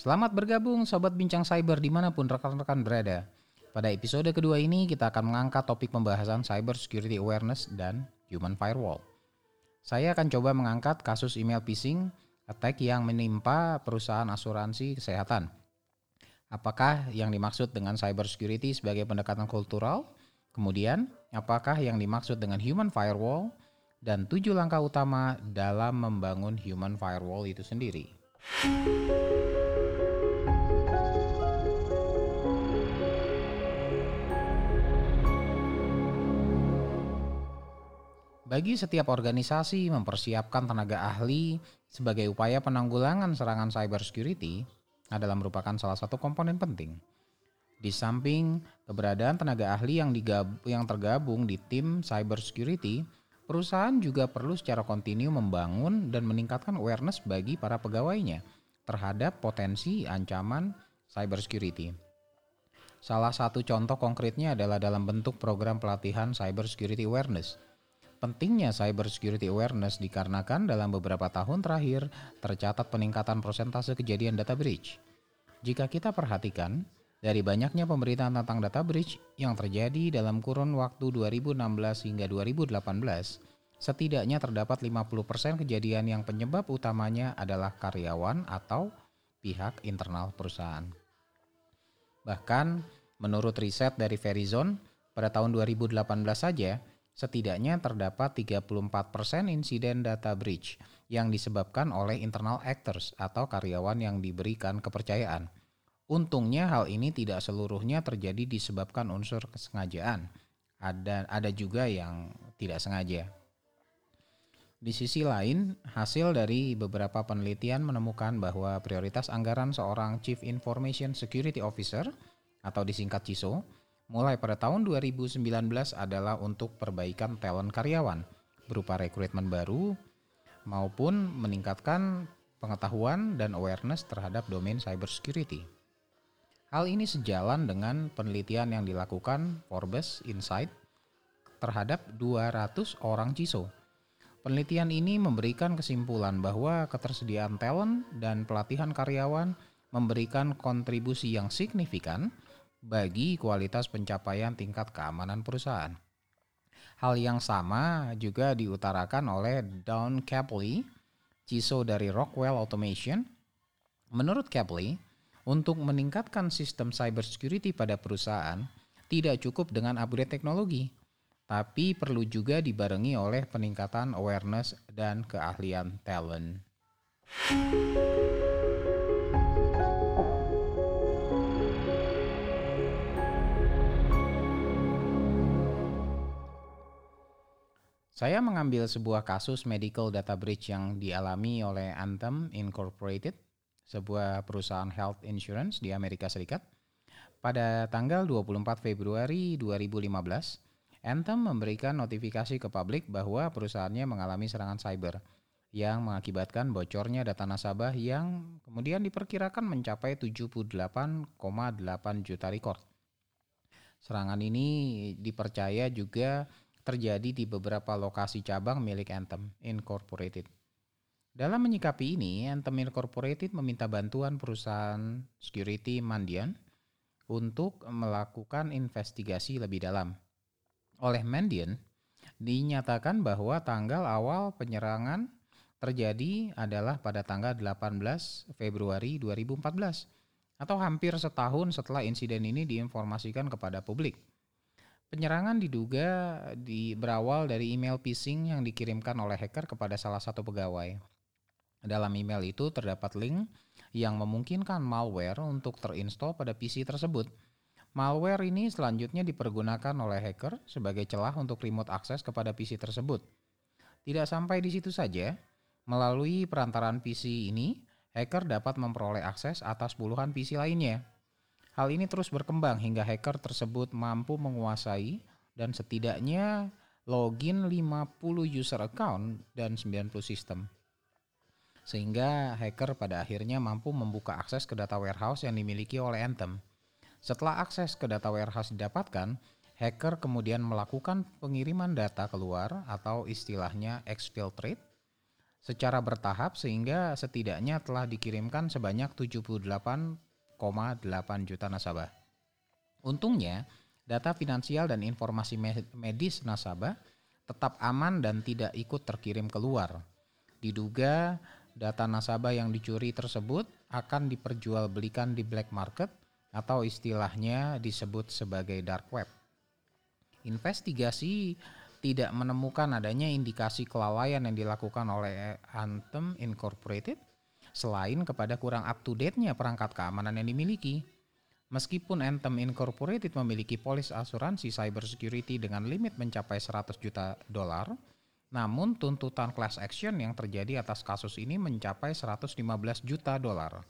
Selamat bergabung Sobat Bincang Cyber di mana pun rekan-rekan berada. Pada episode kedua ini kita akan mengangkat topik pembahasan Cyber Security Awareness dan Human Firewall. Saya akan coba mengangkat kasus email phishing attack yang menimpa perusahaan asuransi kesehatan. Apakah yang dimaksud dengan cyber security sebagai pendekatan kultural? Kemudian, apakah yang dimaksud dengan human firewall? Dan tujuh langkah utama dalam membangun human firewall itu sendiri. Bagi setiap organisasi mempersiapkan tenaga ahli sebagai upaya penanggulangan serangan cyber security adalah merupakan salah satu komponen penting. Di samping keberadaan tenaga ahli yang, digab yang tergabung di tim cyber security, perusahaan juga perlu secara kontinu membangun dan meningkatkan awareness bagi para pegawainya terhadap potensi ancaman cyber security. Salah satu contoh konkretnya adalah dalam bentuk program pelatihan cyber security awareness – Pentingnya cyber security awareness dikarenakan dalam beberapa tahun terakhir tercatat peningkatan persentase kejadian data breach. Jika kita perhatikan, dari banyaknya pemberitaan tentang data breach yang terjadi dalam kurun waktu 2016 hingga 2018, setidaknya terdapat 50% kejadian yang penyebab utamanya adalah karyawan atau pihak internal perusahaan. Bahkan, menurut riset dari Verizon, pada tahun 2018 saja, setidaknya terdapat 34% insiden data breach yang disebabkan oleh internal actors atau karyawan yang diberikan kepercayaan. Untungnya hal ini tidak seluruhnya terjadi disebabkan unsur kesengajaan. Ada ada juga yang tidak sengaja. Di sisi lain, hasil dari beberapa penelitian menemukan bahwa prioritas anggaran seorang Chief Information Security Officer atau disingkat CISO mulai pada tahun 2019 adalah untuk perbaikan talent karyawan berupa rekrutmen baru maupun meningkatkan pengetahuan dan awareness terhadap domain cybersecurity. Hal ini sejalan dengan penelitian yang dilakukan Forbes Insight terhadap 200 orang CISO. Penelitian ini memberikan kesimpulan bahwa ketersediaan talent dan pelatihan karyawan memberikan kontribusi yang signifikan bagi kualitas pencapaian tingkat keamanan perusahaan. Hal yang sama juga diutarakan oleh Don Capley, CISO dari Rockwell Automation. Menurut Capley, untuk meningkatkan sistem cybersecurity pada perusahaan, tidak cukup dengan upgrade teknologi, tapi perlu juga dibarengi oleh peningkatan awareness dan keahlian talent. Saya mengambil sebuah kasus medical data breach yang dialami oleh Anthem Incorporated, sebuah perusahaan health insurance di Amerika Serikat. Pada tanggal 24 Februari 2015, Anthem memberikan notifikasi ke publik bahwa perusahaannya mengalami serangan cyber yang mengakibatkan bocornya data nasabah yang kemudian diperkirakan mencapai 78,8 juta record. Serangan ini dipercaya juga terjadi di beberapa lokasi cabang milik Anthem Incorporated. Dalam menyikapi ini, Anthem Incorporated meminta bantuan perusahaan security Mandian untuk melakukan investigasi lebih dalam. Oleh Mandian, dinyatakan bahwa tanggal awal penyerangan terjadi adalah pada tanggal 18 Februari 2014 atau hampir setahun setelah insiden ini diinformasikan kepada publik. Penyerangan diduga di berawal dari email phishing yang dikirimkan oleh hacker kepada salah satu pegawai. Dalam email itu terdapat link yang memungkinkan malware untuk terinstall pada PC tersebut. Malware ini selanjutnya dipergunakan oleh hacker sebagai celah untuk remote access kepada PC tersebut. Tidak sampai di situ saja, melalui perantaran PC ini, hacker dapat memperoleh akses atas puluhan PC lainnya. Hal ini terus berkembang hingga hacker tersebut mampu menguasai dan setidaknya login 50 user account dan 90 sistem. Sehingga hacker pada akhirnya mampu membuka akses ke data warehouse yang dimiliki oleh Anthem. Setelah akses ke data warehouse didapatkan, hacker kemudian melakukan pengiriman data keluar atau istilahnya exfiltrate secara bertahap sehingga setidaknya telah dikirimkan sebanyak 78,8 juta nasabah. Untungnya, data finansial dan informasi medis nasabah tetap aman dan tidak ikut terkirim keluar. Diduga data nasabah yang dicuri tersebut akan diperjualbelikan di black market atau istilahnya disebut sebagai dark web. Investigasi tidak menemukan adanya indikasi kelalaian yang dilakukan oleh Anthem Incorporated selain kepada kurang up to date-nya perangkat keamanan yang dimiliki. Meskipun Anthem Incorporated memiliki polis asuransi cybersecurity dengan limit mencapai 100 juta dolar, namun tuntutan class action yang terjadi atas kasus ini mencapai 115 juta dolar.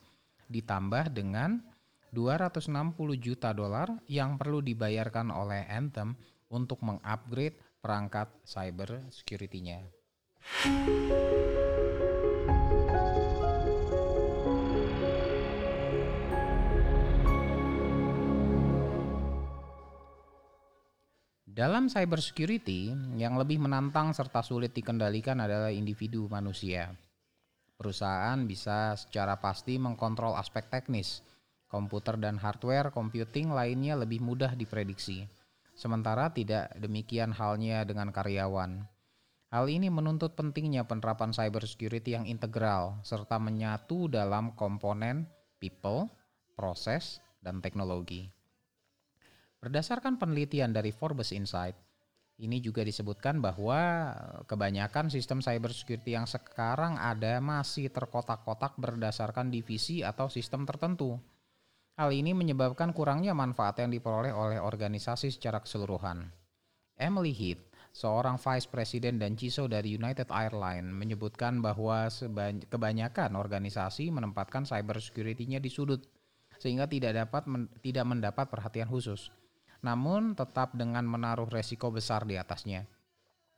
Ditambah dengan 260 juta dolar yang perlu dibayarkan oleh Anthem untuk mengupgrade perangkat cyber security-nya. Dalam cyber security, yang lebih menantang serta sulit dikendalikan adalah individu manusia. Perusahaan bisa secara pasti mengkontrol aspek teknis. Komputer dan hardware computing lainnya lebih mudah diprediksi Sementara tidak demikian halnya dengan karyawan. Hal ini menuntut pentingnya penerapan cybersecurity yang integral serta menyatu dalam komponen people, proses, dan teknologi. Berdasarkan penelitian dari Forbes Insight, ini juga disebutkan bahwa kebanyakan sistem cybersecurity yang sekarang ada masih terkotak-kotak berdasarkan divisi atau sistem tertentu. Hal ini menyebabkan kurangnya manfaat yang diperoleh oleh organisasi secara keseluruhan. Emily Heath, seorang vice president dan CISO dari United Airlines, menyebutkan bahwa kebanyakan organisasi menempatkan cyber security-nya di sudut sehingga tidak dapat men tidak mendapat perhatian khusus. Namun tetap dengan menaruh resiko besar di atasnya.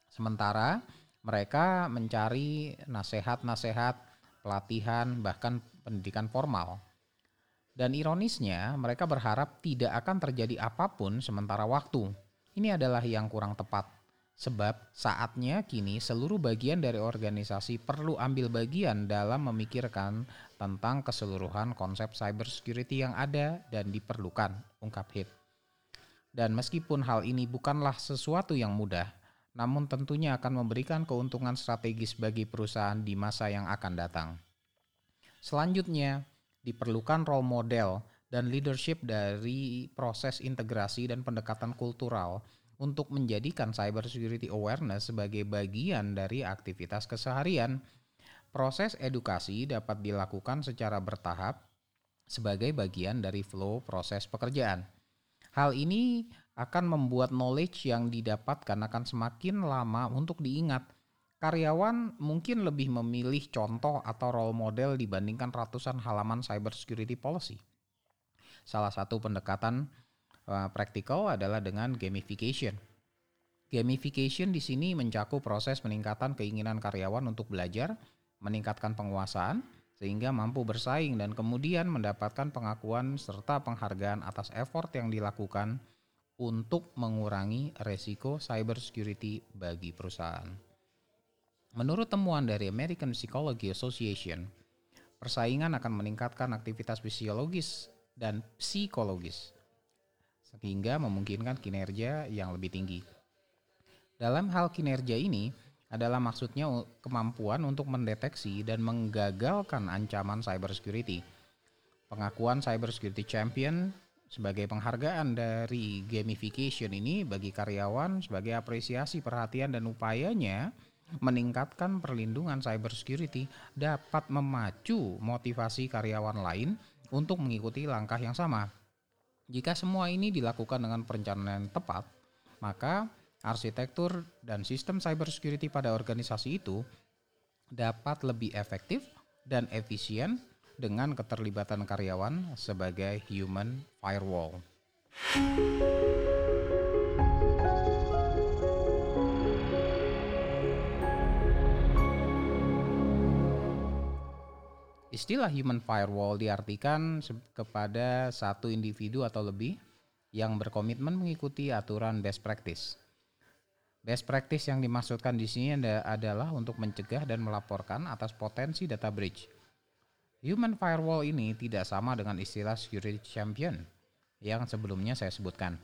Sementara mereka mencari nasihat-nasihat, pelatihan, bahkan pendidikan formal dan ironisnya, mereka berharap tidak akan terjadi apa pun sementara waktu. Ini adalah yang kurang tepat. Sebab saatnya kini seluruh bagian dari organisasi perlu ambil bagian dalam memikirkan tentang keseluruhan konsep cybersecurity yang ada dan diperlukan, ungkap Hit. Dan meskipun hal ini bukanlah sesuatu yang mudah, namun tentunya akan memberikan keuntungan strategis bagi perusahaan di masa yang akan datang. Selanjutnya, diperlukan role model dan leadership dari proses integrasi dan pendekatan kultural untuk menjadikan cyber security awareness sebagai bagian dari aktivitas keseharian. Proses edukasi dapat dilakukan secara bertahap sebagai bagian dari flow proses pekerjaan. Hal ini akan membuat knowledge yang didapatkan akan semakin lama untuk diingat Karyawan mungkin lebih memilih contoh atau role model dibandingkan ratusan halaman cybersecurity policy. Salah satu pendekatan uh, praktikal adalah dengan gamification. Gamification di sini mencakup proses peningkatan keinginan karyawan untuk belajar, meningkatkan penguasaan, sehingga mampu bersaing dan kemudian mendapatkan pengakuan serta penghargaan atas effort yang dilakukan untuk mengurangi resiko cybersecurity bagi perusahaan. Menurut temuan dari American Psychology Association, persaingan akan meningkatkan aktivitas fisiologis dan psikologis sehingga memungkinkan kinerja yang lebih tinggi. Dalam hal kinerja ini adalah maksudnya kemampuan untuk mendeteksi dan menggagalkan ancaman cybersecurity. Pengakuan cybersecurity champion sebagai penghargaan dari gamification ini bagi karyawan sebagai apresiasi perhatian dan upayanya meningkatkan perlindungan cybersecurity dapat memacu motivasi karyawan lain untuk mengikuti langkah yang sama. Jika semua ini dilakukan dengan perencanaan tepat, maka arsitektur dan sistem cybersecurity pada organisasi itu dapat lebih efektif dan efisien dengan keterlibatan karyawan sebagai human firewall. Istilah human firewall diartikan kepada satu individu atau lebih yang berkomitmen mengikuti aturan best practice. Best practice yang dimaksudkan di sini adalah untuk mencegah dan melaporkan atas potensi data breach. Human firewall ini tidak sama dengan istilah security champion yang sebelumnya saya sebutkan.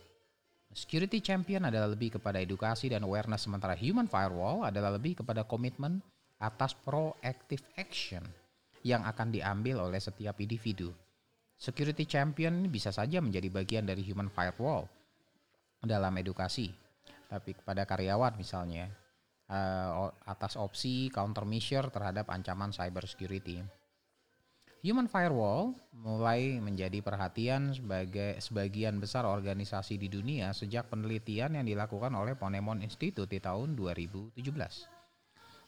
Security champion adalah lebih kepada edukasi dan awareness sementara human firewall adalah lebih kepada komitmen atas proactive action yang akan diambil oleh setiap individu. Security champion bisa saja menjadi bagian dari human firewall dalam edukasi, tapi kepada karyawan misalnya uh, atas opsi countermeasure terhadap ancaman cyber security. Human firewall mulai menjadi perhatian sebagai sebagian besar organisasi di dunia sejak penelitian yang dilakukan oleh Ponemon Institute di tahun 2017.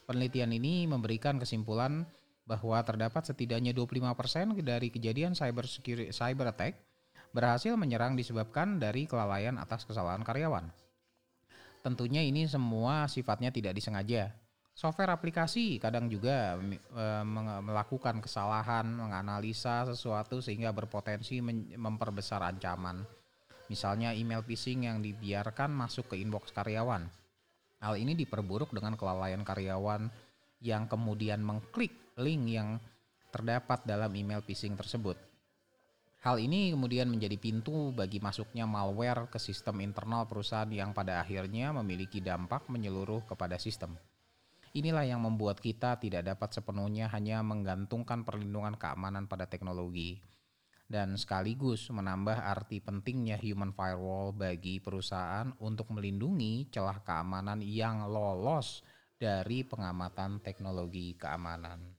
Penelitian ini memberikan kesimpulan bahwa terdapat setidaknya 25% dari kejadian cyber security, cyber attack berhasil menyerang disebabkan dari kelalaian atas kesalahan karyawan. Tentunya ini semua sifatnya tidak disengaja. Software aplikasi kadang juga e, melakukan kesalahan, menganalisa sesuatu sehingga berpotensi memperbesar ancaman. Misalnya email phishing yang dibiarkan masuk ke inbox karyawan. Hal ini diperburuk dengan kelalaian karyawan yang kemudian mengklik link yang terdapat dalam email phishing tersebut. Hal ini kemudian menjadi pintu bagi masuknya malware ke sistem internal perusahaan yang pada akhirnya memiliki dampak menyeluruh kepada sistem. Inilah yang membuat kita tidak dapat sepenuhnya hanya menggantungkan perlindungan keamanan pada teknologi dan sekaligus menambah arti pentingnya human firewall bagi perusahaan untuk melindungi celah keamanan yang lolos dari pengamatan teknologi keamanan.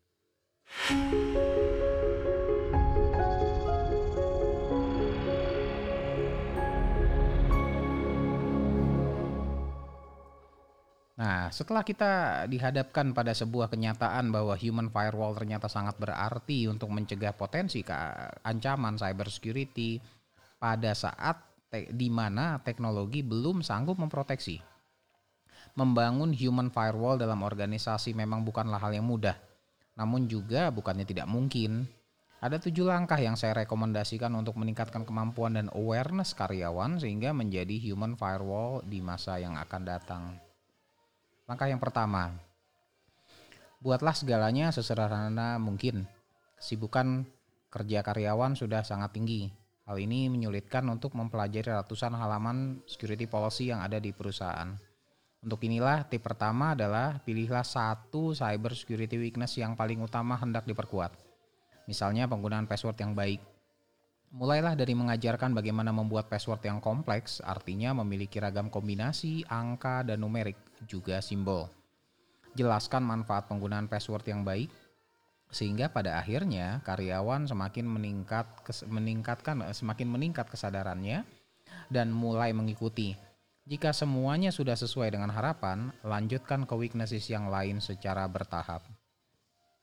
Nah, setelah kita dihadapkan pada sebuah kenyataan bahwa human firewall ternyata sangat berarti untuk mencegah potensi ke ancaman cyber security pada saat te- di mana teknologi belum sanggup memproteksi. Membangun human firewall dalam organisasi memang bukanlah hal yang mudah, namun juga bukannya tidak mungkin. Ada tujuh langkah yang saya rekomendasikan untuk meningkatkan kemampuan dan awareness karyawan sehingga menjadi human firewall di masa yang akan datang. Langkah yang pertama, buatlah segalanya sesederhana mungkin. Kesibukan kerja karyawan sudah sangat tinggi. Hal ini menyulitkan untuk mempelajari ratusan halaman security policy yang ada di perusahaan. Untuk inilah tip pertama adalah pilihlah satu cyber security weakness yang paling utama hendak diperkuat. Misalnya penggunaan password yang baik. Mulailah dari mengajarkan bagaimana membuat password yang kompleks, artinya memiliki ragam kombinasi, angka, dan numerik, juga simbol. Jelaskan manfaat penggunaan password yang baik, sehingga pada akhirnya karyawan semakin meningkat meningkatkan semakin meningkat kesadarannya dan mulai mengikuti. Jika semuanya sudah sesuai dengan harapan, lanjutkan ke weaknesses yang lain secara bertahap.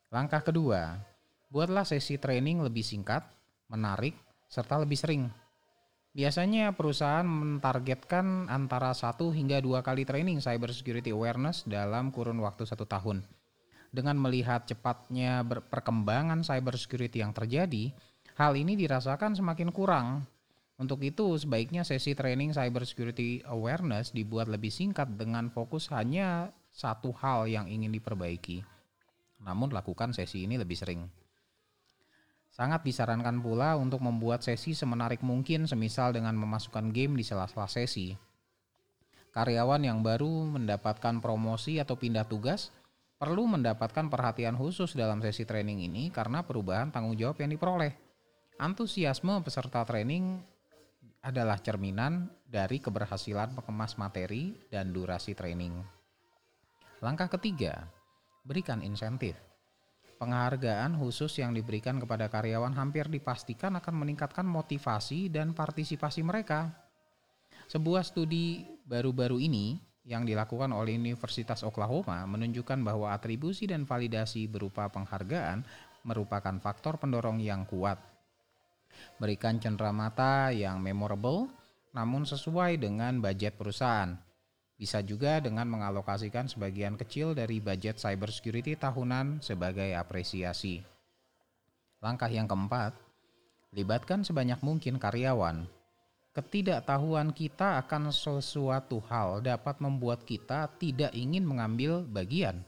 Langkah kedua, buatlah sesi training lebih singkat, menarik, serta lebih sering. Biasanya perusahaan mentargetkan antara satu hingga dua kali training cyber security awareness dalam kurun waktu satu tahun. Dengan melihat cepatnya perkembangan cyber security yang terjadi, hal ini dirasakan semakin kurang. Untuk itu, sebaiknya sesi training cyber security awareness dibuat lebih singkat dengan fokus hanya satu hal yang ingin diperbaiki. Namun, lakukan sesi ini lebih sering. Sangat disarankan pula untuk membuat sesi semenarik mungkin semisal dengan memasukkan game di sela-sela sesi. Karyawan yang baru mendapatkan promosi atau pindah tugas perlu mendapatkan perhatian khusus dalam sesi training ini karena perubahan tanggung jawab yang diperoleh. Antusiasme peserta training adalah cerminan dari keberhasilan mengemas materi dan durasi training. Langkah ketiga, berikan insentif. Penghargaan khusus yang diberikan kepada karyawan hampir dipastikan akan meningkatkan motivasi dan partisipasi mereka. Sebuah studi baru-baru ini yang dilakukan oleh Universitas Oklahoma menunjukkan bahwa atribusi dan validasi berupa penghargaan merupakan faktor pendorong yang kuat. Berikan cenderamata yang memorable namun sesuai dengan budget perusahaan bisa juga dengan mengalokasikan sebagian kecil dari budget cybersecurity tahunan sebagai apresiasi. Langkah yang keempat, libatkan sebanyak mungkin karyawan. ketidaktahuan kita akan sesuatu hal dapat membuat kita tidak ingin mengambil bagian.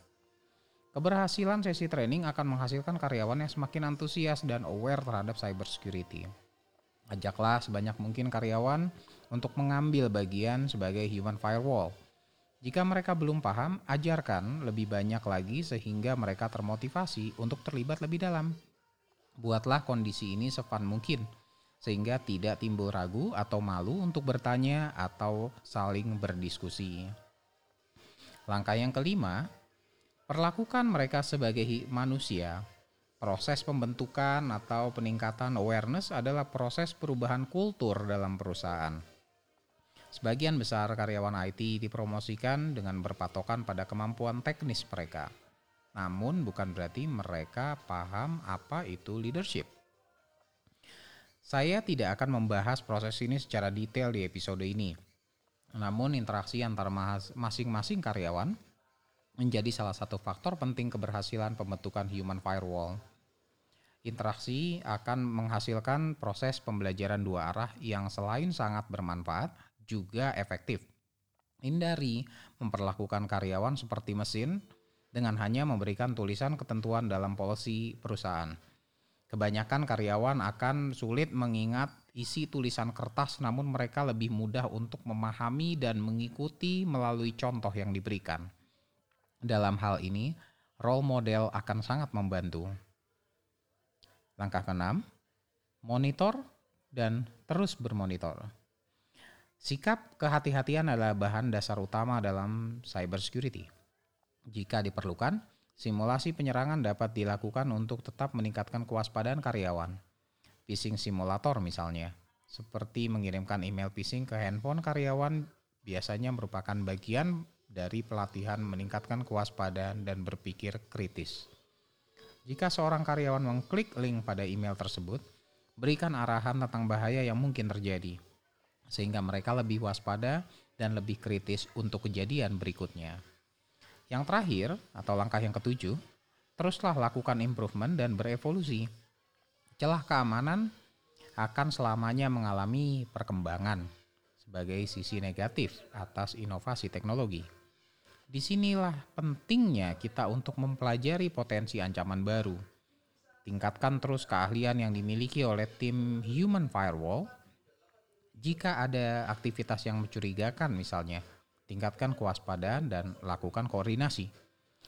Keberhasilan sesi training akan menghasilkan karyawan yang semakin antusias dan aware terhadap cybersecurity. Ajaklah sebanyak mungkin karyawan untuk mengambil bagian sebagai human firewall. Jika mereka belum paham, ajarkan lebih banyak lagi sehingga mereka termotivasi untuk terlibat lebih dalam. Buatlah kondisi ini sefun mungkin sehingga tidak timbul ragu atau malu untuk bertanya atau saling berdiskusi. Langkah yang kelima, perlakukan mereka sebagai manusia. Proses pembentukan atau peningkatan awareness adalah proses perubahan kultur dalam perusahaan. Sebagian besar karyawan IT dipromosikan dengan berpatokan pada kemampuan teknis mereka. Namun bukan berarti mereka paham apa itu leadership saya tidak akan membahas proses ini secara detail di episode ini. Namun interaksi antara masing-masing karyawan menjadi salah satu faktor penting keberhasilan pembentukan human firewall. Interaksi akan menghasilkan proses pembelajaran dua arah yang selain sangat bermanfaat, juga efektif. Hindari memperlakukan karyawan seperti mesin dengan hanya memberikan tulisan ketentuan dalam polisi perusahaan Kebanyakan karyawan akan sulit mengingat isi tulisan kertas namun mereka lebih mudah untuk memahami dan mengikuti melalui contoh yang diberikan. Dalam hal ini, role model akan sangat membantu. Langkah keenam, monitor dan terus bermonitor. Sikap kehati-hatian adalah bahan dasar utama dalam cybersecurity. Jika diperlukan, Simulasi penyerangan dapat dilakukan untuk tetap meningkatkan kewaspadaan karyawan. Phishing simulator misalnya, seperti mengirimkan email phishing ke handphone karyawan biasanya merupakan bagian dari pelatihan meningkatkan kewaspadaan dan berpikir kritis. Jika seorang karyawan mengklik link pada email tersebut, berikan arahan tentang bahaya yang mungkin terjadi, sehingga mereka lebih waspada dan lebih kritis untuk kejadian berikutnya. Yang terakhir, atau langkah yang ketujuh, teruslah lakukan improvement dan berevolusi. Celah keamanan akan selamanya mengalami perkembangan sebagai sisi negatif atas inovasi teknologi. Di sinilah pentingnya kita untuk mempelajari potensi ancaman baru. Tingkatkan terus keahlian yang dimiliki oleh tim Human Firewall. Jika ada aktivitas yang mencurigakan misalnya, tingkatkan kewaspadaan dan lakukan koordinasi.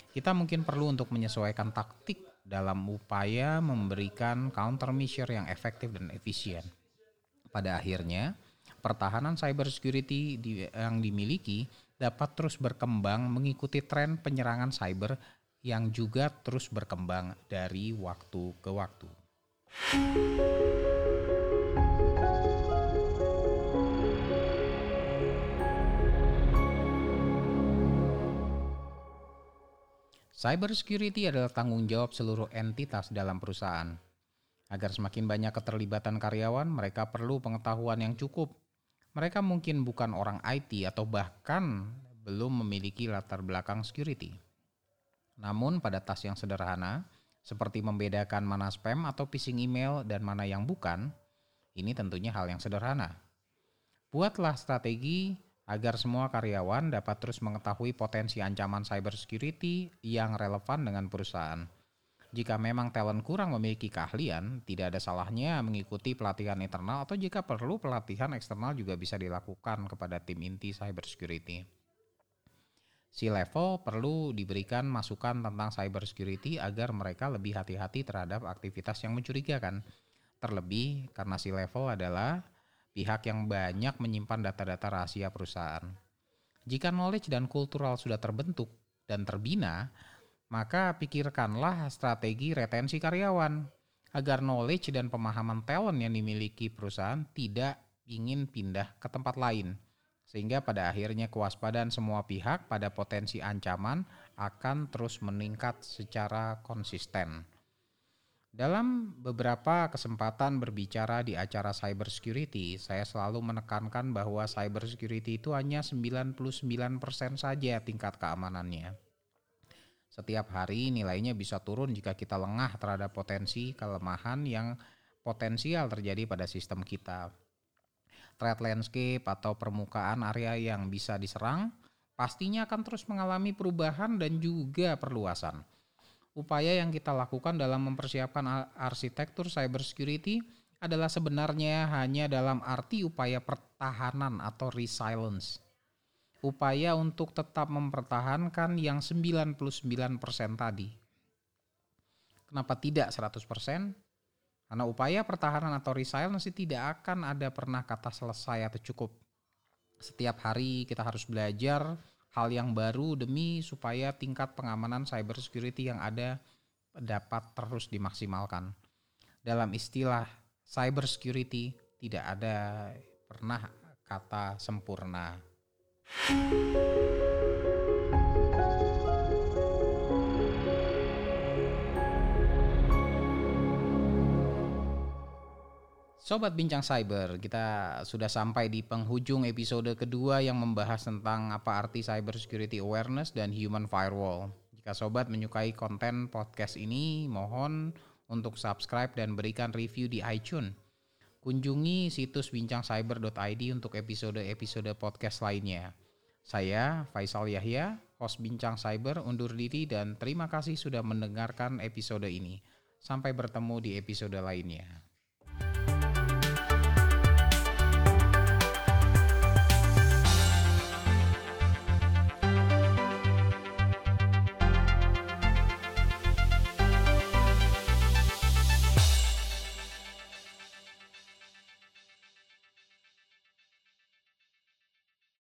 Kita mungkin perlu untuk menyesuaikan taktik dalam upaya memberikan countermeasure yang efektif dan efisien. Pada akhirnya, pertahanan cybersecurity yang dimiliki dapat terus berkembang mengikuti tren penyerangan cyber yang juga terus berkembang dari waktu ke waktu. Cybersecurity adalah tanggung jawab seluruh entitas dalam perusahaan. Agar semakin banyak keterlibatan karyawan, mereka perlu pengetahuan yang cukup. Mereka mungkin bukan orang IT atau bahkan belum memiliki latar belakang security. Namun pada tas yang sederhana, seperti membedakan mana spam atau phishing email dan mana yang bukan, ini tentunya hal yang sederhana. Buatlah strategi agar semua karyawan dapat terus mengetahui potensi ancaman cybersecurity yang relevan dengan perusahaan. Jika memang talent kurang memiliki keahlian, tidak ada salahnya mengikuti pelatihan internal atau jika perlu pelatihan eksternal juga bisa dilakukan kepada tim inti cybersecurity. C-level perlu diberikan masukan tentang cybersecurity agar mereka lebih hati-hati terhadap aktivitas yang mencurigakan. Terlebih karena C-level adalah pihak yang banyak menyimpan data-data rahasia perusahaan. Jika knowledge dan kultural sudah terbentuk dan terbina, maka pikirkanlah strategi retensi karyawan agar knowledge dan pemahaman talent yang dimiliki perusahaan tidak ingin pindah ke tempat lain. Sehingga pada akhirnya kewaspadaan semua pihak pada potensi ancaman akan terus meningkat secara konsisten. Dalam beberapa kesempatan berbicara di acara cybersecurity, saya selalu menekankan bahwa cybersecurity itu hanya 99% saja tingkat keamanannya. Setiap hari nilainya bisa turun jika kita lengah terhadap potensi kelemahan yang potensial terjadi pada sistem kita. threat landscape atau permukaan area yang bisa diserang, pastinya akan terus mengalami perubahan dan juga perluasan. Upaya yang kita lakukan dalam mempersiapkan arsitektur cybersecurity adalah sebenarnya hanya dalam arti upaya pertahanan atau resilience. Upaya untuk tetap mempertahankan yang 99% tadi. Kenapa tidak 100%? Karena upaya pertahanan atau resilience tidak akan ada pernah kata selesai atau cukup. Setiap hari kita harus belajar hal yang baru demi supaya tingkat pengamanan cyber security yang ada dapat terus dimaksimalkan. Dalam istilah cyber security tidak ada pernah kata sempurna. Sobat Bincang Cyber, kita sudah sampai di penghujung episode kedua yang membahas tentang apa arti Cyber Security Awareness dan Human Firewall. Jika sobat menyukai konten podcast ini, mohon untuk subscribe dan berikan review di iTunes. Kunjungi situs bincangcyber.id untuk episode-episode podcast lainnya. Saya Faisal Yahya, host Bincang Cyber undur diri dan terima kasih sudah mendengarkan episode ini. Sampai bertemu di episode lainnya.